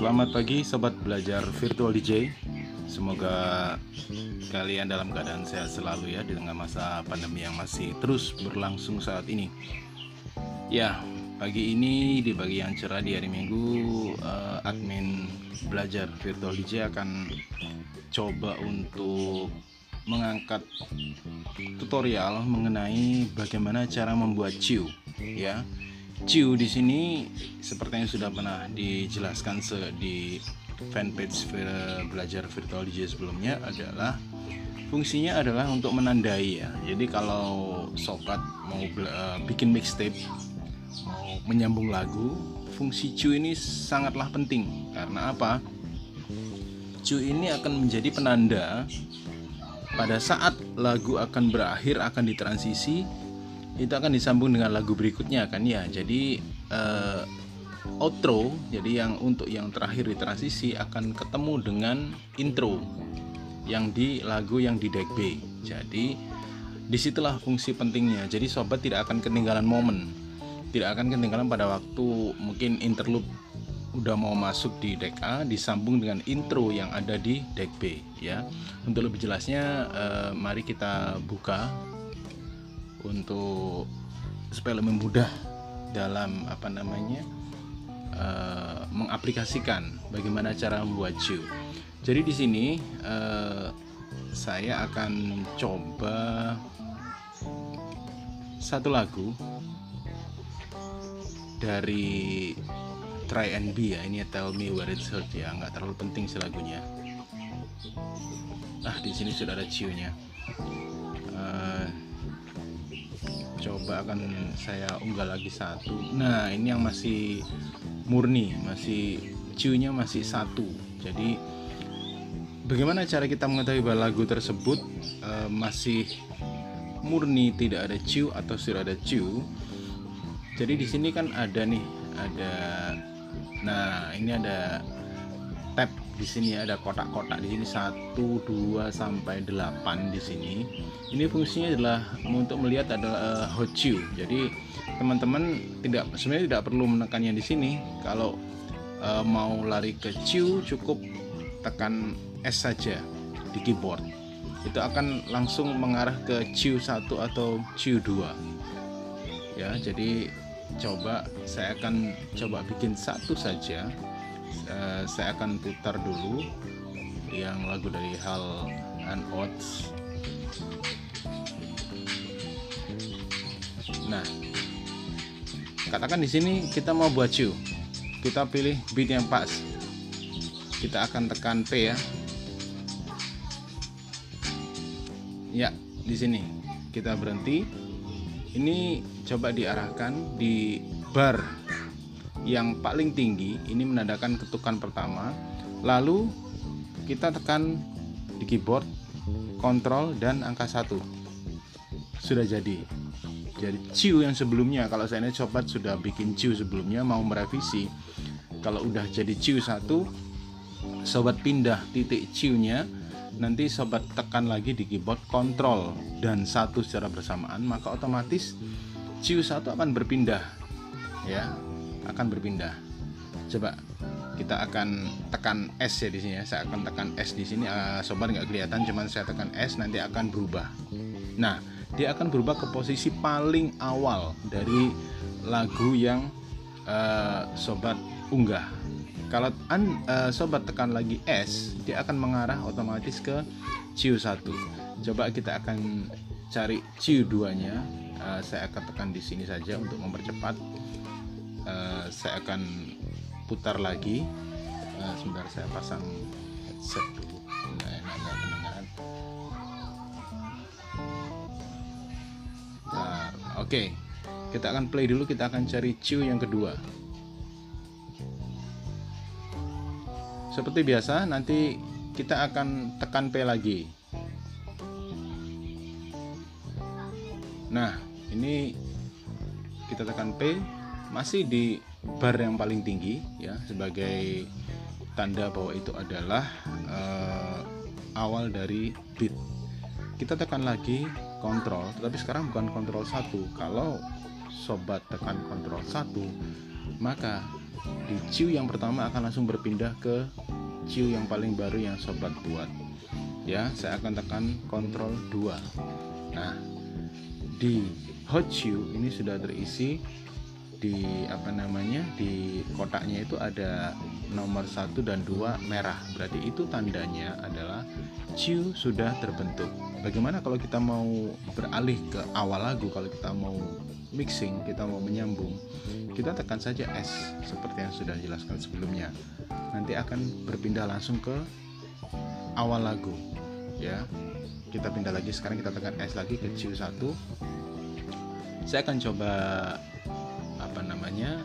Selamat pagi sobat belajar virtual DJ. Semoga kalian dalam keadaan sehat selalu ya di tengah masa pandemi yang masih terus berlangsung saat ini. Ya, pagi ini di pagi yang cerah di hari Minggu uh, admin belajar virtual DJ akan coba untuk mengangkat tutorial mengenai bagaimana cara membuat ciu ya Ciu di sini seperti yang sudah pernah dijelaskan di fanpage belajar virtual DJ sebelumnya adalah fungsinya adalah untuk menandai ya. Jadi kalau sobat mau uh, bikin mixtape mau menyambung lagu, fungsi Ciu ini sangatlah penting karena apa? Ciu ini akan menjadi penanda pada saat lagu akan berakhir akan ditransisi itu akan disambung dengan lagu berikutnya kan ya. Jadi uh, outro jadi yang untuk yang terakhir di transisi akan ketemu dengan intro yang di lagu yang di deck B. Jadi di situlah fungsi pentingnya. Jadi sobat tidak akan ketinggalan momen. Tidak akan ketinggalan pada waktu mungkin interlude udah mau masuk di deck A disambung dengan intro yang ada di deck B ya. Untuk lebih jelasnya uh, mari kita buka untuk supaya lebih mudah dalam apa namanya uh, mengaplikasikan bagaimana cara membuat shoe. Jadi di sini uh, saya akan coba satu lagu dari Try and Be ya ini Tell Me Where It's Hurt ya nggak terlalu penting sih lagunya. Nah di sini sudah ada ciunya. Uh, coba akan saya unggah lagi satu. Nah ini yang masih murni masih ciunya masih satu. Jadi bagaimana cara kita mengetahui bahwa lagu tersebut uh, masih murni tidak ada ciu atau sudah ada ciu jadi di sini kan ada nih ada nah ini ada di sini ada kotak-kotak di sini 1 2 sampai 8 di sini. Ini fungsinya adalah untuk melihat adalah uh, hot chew. Jadi teman-teman tidak sebenarnya tidak perlu menekannya di sini. Kalau uh, mau lari ke chew cukup tekan S saja di keyboard. Itu akan langsung mengarah ke chew 1 atau chew 2. Ya, jadi coba saya akan coba bikin satu saja uh, saya akan putar dulu yang lagu dari Hal and Oates. Nah katakan di sini kita mau buat you kita pilih beat yang pas. Kita akan tekan P ya. Ya di sini. Kita berhenti. Ini coba diarahkan di bar yang paling tinggi ini menandakan ketukan pertama. Lalu kita tekan di keyboard kontrol dan angka satu. Sudah jadi. Jadi ciu yang sebelumnya. Kalau saya ini sobat sudah bikin ciu sebelumnya mau merevisi. Kalau udah jadi ciu satu sobat pindah titik ciunya. Nanti sobat tekan lagi di keyboard kontrol dan satu secara bersamaan maka otomatis ciu satu akan berpindah ya akan berpindah. Coba kita akan tekan S ya di sini ya. Saya akan tekan S di sini. Uh, sobat nggak kelihatan, cuman saya tekan S nanti akan berubah. Nah, dia akan berubah ke posisi paling awal dari lagu yang uh, sobat unggah. Kalau an, uh, sobat tekan lagi S, dia akan mengarah otomatis ke ciu 1. Coba kita akan cari ciu 2-nya. Uh, saya akan tekan di sini saja untuk mempercepat uh, saya akan putar lagi. Uh, sebentar saya pasang headset dulu. Nah, enak pendengaran nah oke okay. kita akan play dulu. Kita akan cari ciu yang kedua. Seperti biasa nanti kita akan tekan P lagi. Nah ini kita tekan P masih di bar yang paling tinggi ya sebagai tanda bahwa itu adalah uh, awal dari beat. Kita tekan lagi kontrol, tetapi sekarang bukan kontrol satu. Kalau sobat tekan kontrol satu, maka di ciu yang pertama akan langsung berpindah ke ciu yang paling baru yang sobat buat ya saya akan tekan kontrol 2 nah di hot ciu ini sudah terisi di apa namanya di kotaknya itu ada nomor satu dan dua merah. Berarti itu tandanya adalah ciu sudah terbentuk. Bagaimana kalau kita mau beralih ke awal lagu kalau kita mau mixing kita mau menyambung kita tekan saja S seperti yang sudah dijelaskan sebelumnya. Nanti akan berpindah langsung ke awal lagu ya. Kita pindah lagi sekarang kita tekan S lagi ke ciu 1 saya akan coba apa namanya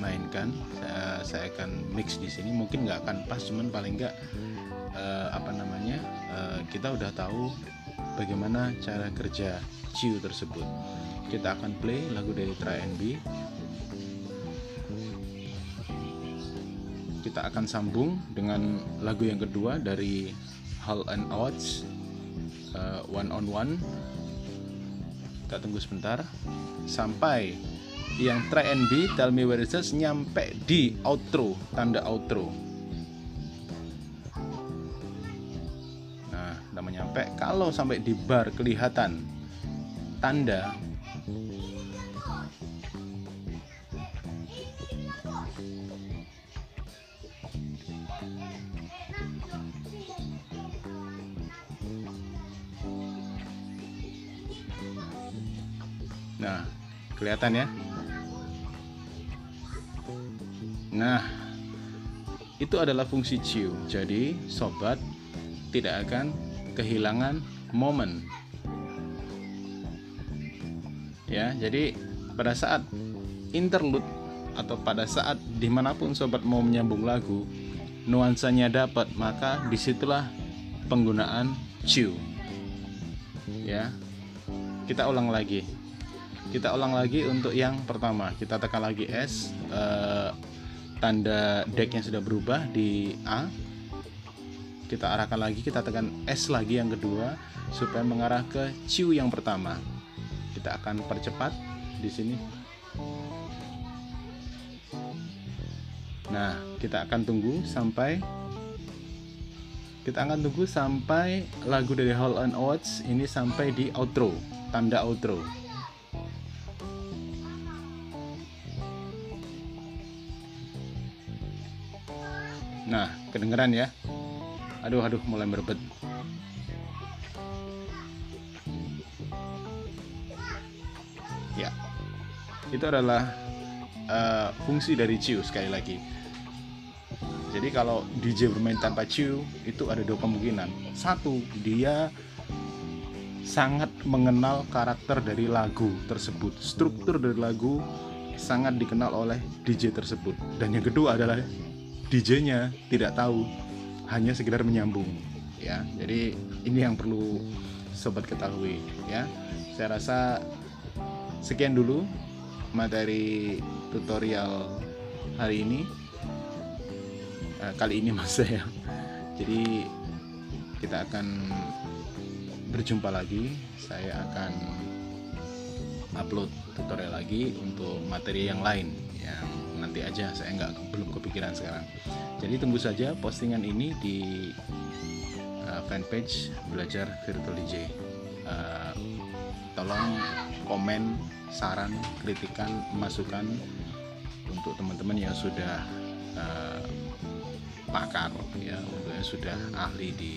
mainkan. Saya, saya akan mix di sini. Mungkin nggak akan pas cuman paling nggak uh, apa namanya uh, kita udah tahu bagaimana cara kerja ciu tersebut. Kita akan play lagu dari Try and Be kita akan sambung dengan lagu yang kedua dari Hall and Oates uh, One on One. Kita tunggu sebentar. Sampai yang try and be tell me where is nyampe di outro tanda outro nah udah nyampe kalau sampai di bar kelihatan tanda Nah, kelihatan ya. Nah, itu adalah fungsi ciu. Jadi, sobat tidak akan kehilangan momen. Ya, jadi pada saat interlude atau pada saat di mana pun sobat mau menyambung lagu, nuansanya dapat, maka di situlah penggunaan ciu. Ya, kita ulang lagi. Kita ulang lagi untuk yang pertama. Kita tekan lagi S. Uh, tanda deck yang sudah berubah di A. Kita arahkan lagi kita tekan S lagi yang kedua supaya mengarah ke ciu yang pertama. Kita akan percepat di sini. Nah kita akan tunggu sampai kita akan tunggu sampai lagu dari Hall and Oates ini sampai di outro tanda outro Nah, kedengeran ya? Aduh, aduh, mulai merebet. Ya, itu adalah uh, fungsi dari ciu sekali lagi. Jadi kalau DJ bermain tanpa ciu itu ada dua kemungkinan. Satu, dia sangat mengenal karakter dari lagu tersebut, struktur dari lagu sangat dikenal oleh DJ tersebut. Dan yang kedua adalah DJ-nya tidak tahu, hanya sekedar menyambung ya. Jadi ini yang perlu sobat ketahui ya. Saya rasa sekian dulu materi tutorial hari ini. Uh, kali ini mas saya. Jadi kita akan berjumpa lagi. Saya akan upload tutorial lagi untuk materi yang lain yang nanti aja saya nggak belum kepikiran sekarang. Jadi tunggu saja postingan ini di uh, fanpage belajar virtual DJ uh, tolong komen saran kritikan masukan untuk teman-teman yang sudah uh, pakar ya untuk yang sudah ahli di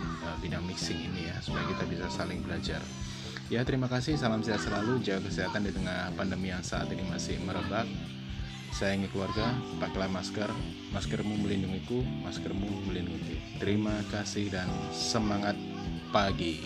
uh, bidang mixing ini ya supaya kita bisa saling belajar Ya terima kasih, salam sehat selalu, jaga kesehatan di tengah pandemi yang saat ini masih merebak. Sayangi keluarga, pakailah masker, maskermu melindungiku, maskermu melindungi. Terima kasih dan semangat pagi.